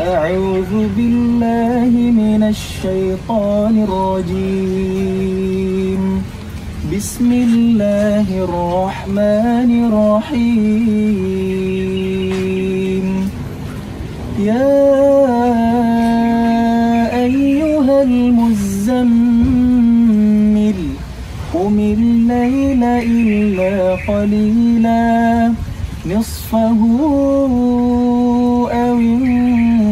أعوذ بالله من الشيطان الرجيم. بسم الله الرحمن الرحيم. يا أيها المزمل قم الليل إلا قليلا نصفه أو انقص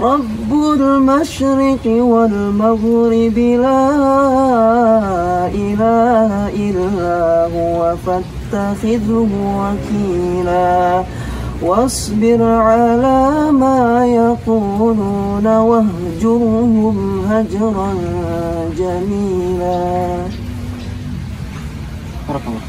رب المشرق والمغرب لا إله إلا هو فاتخذه وكيلا. واصبر على ما يقولون واهجرهم هجرا جميلا. بارك الله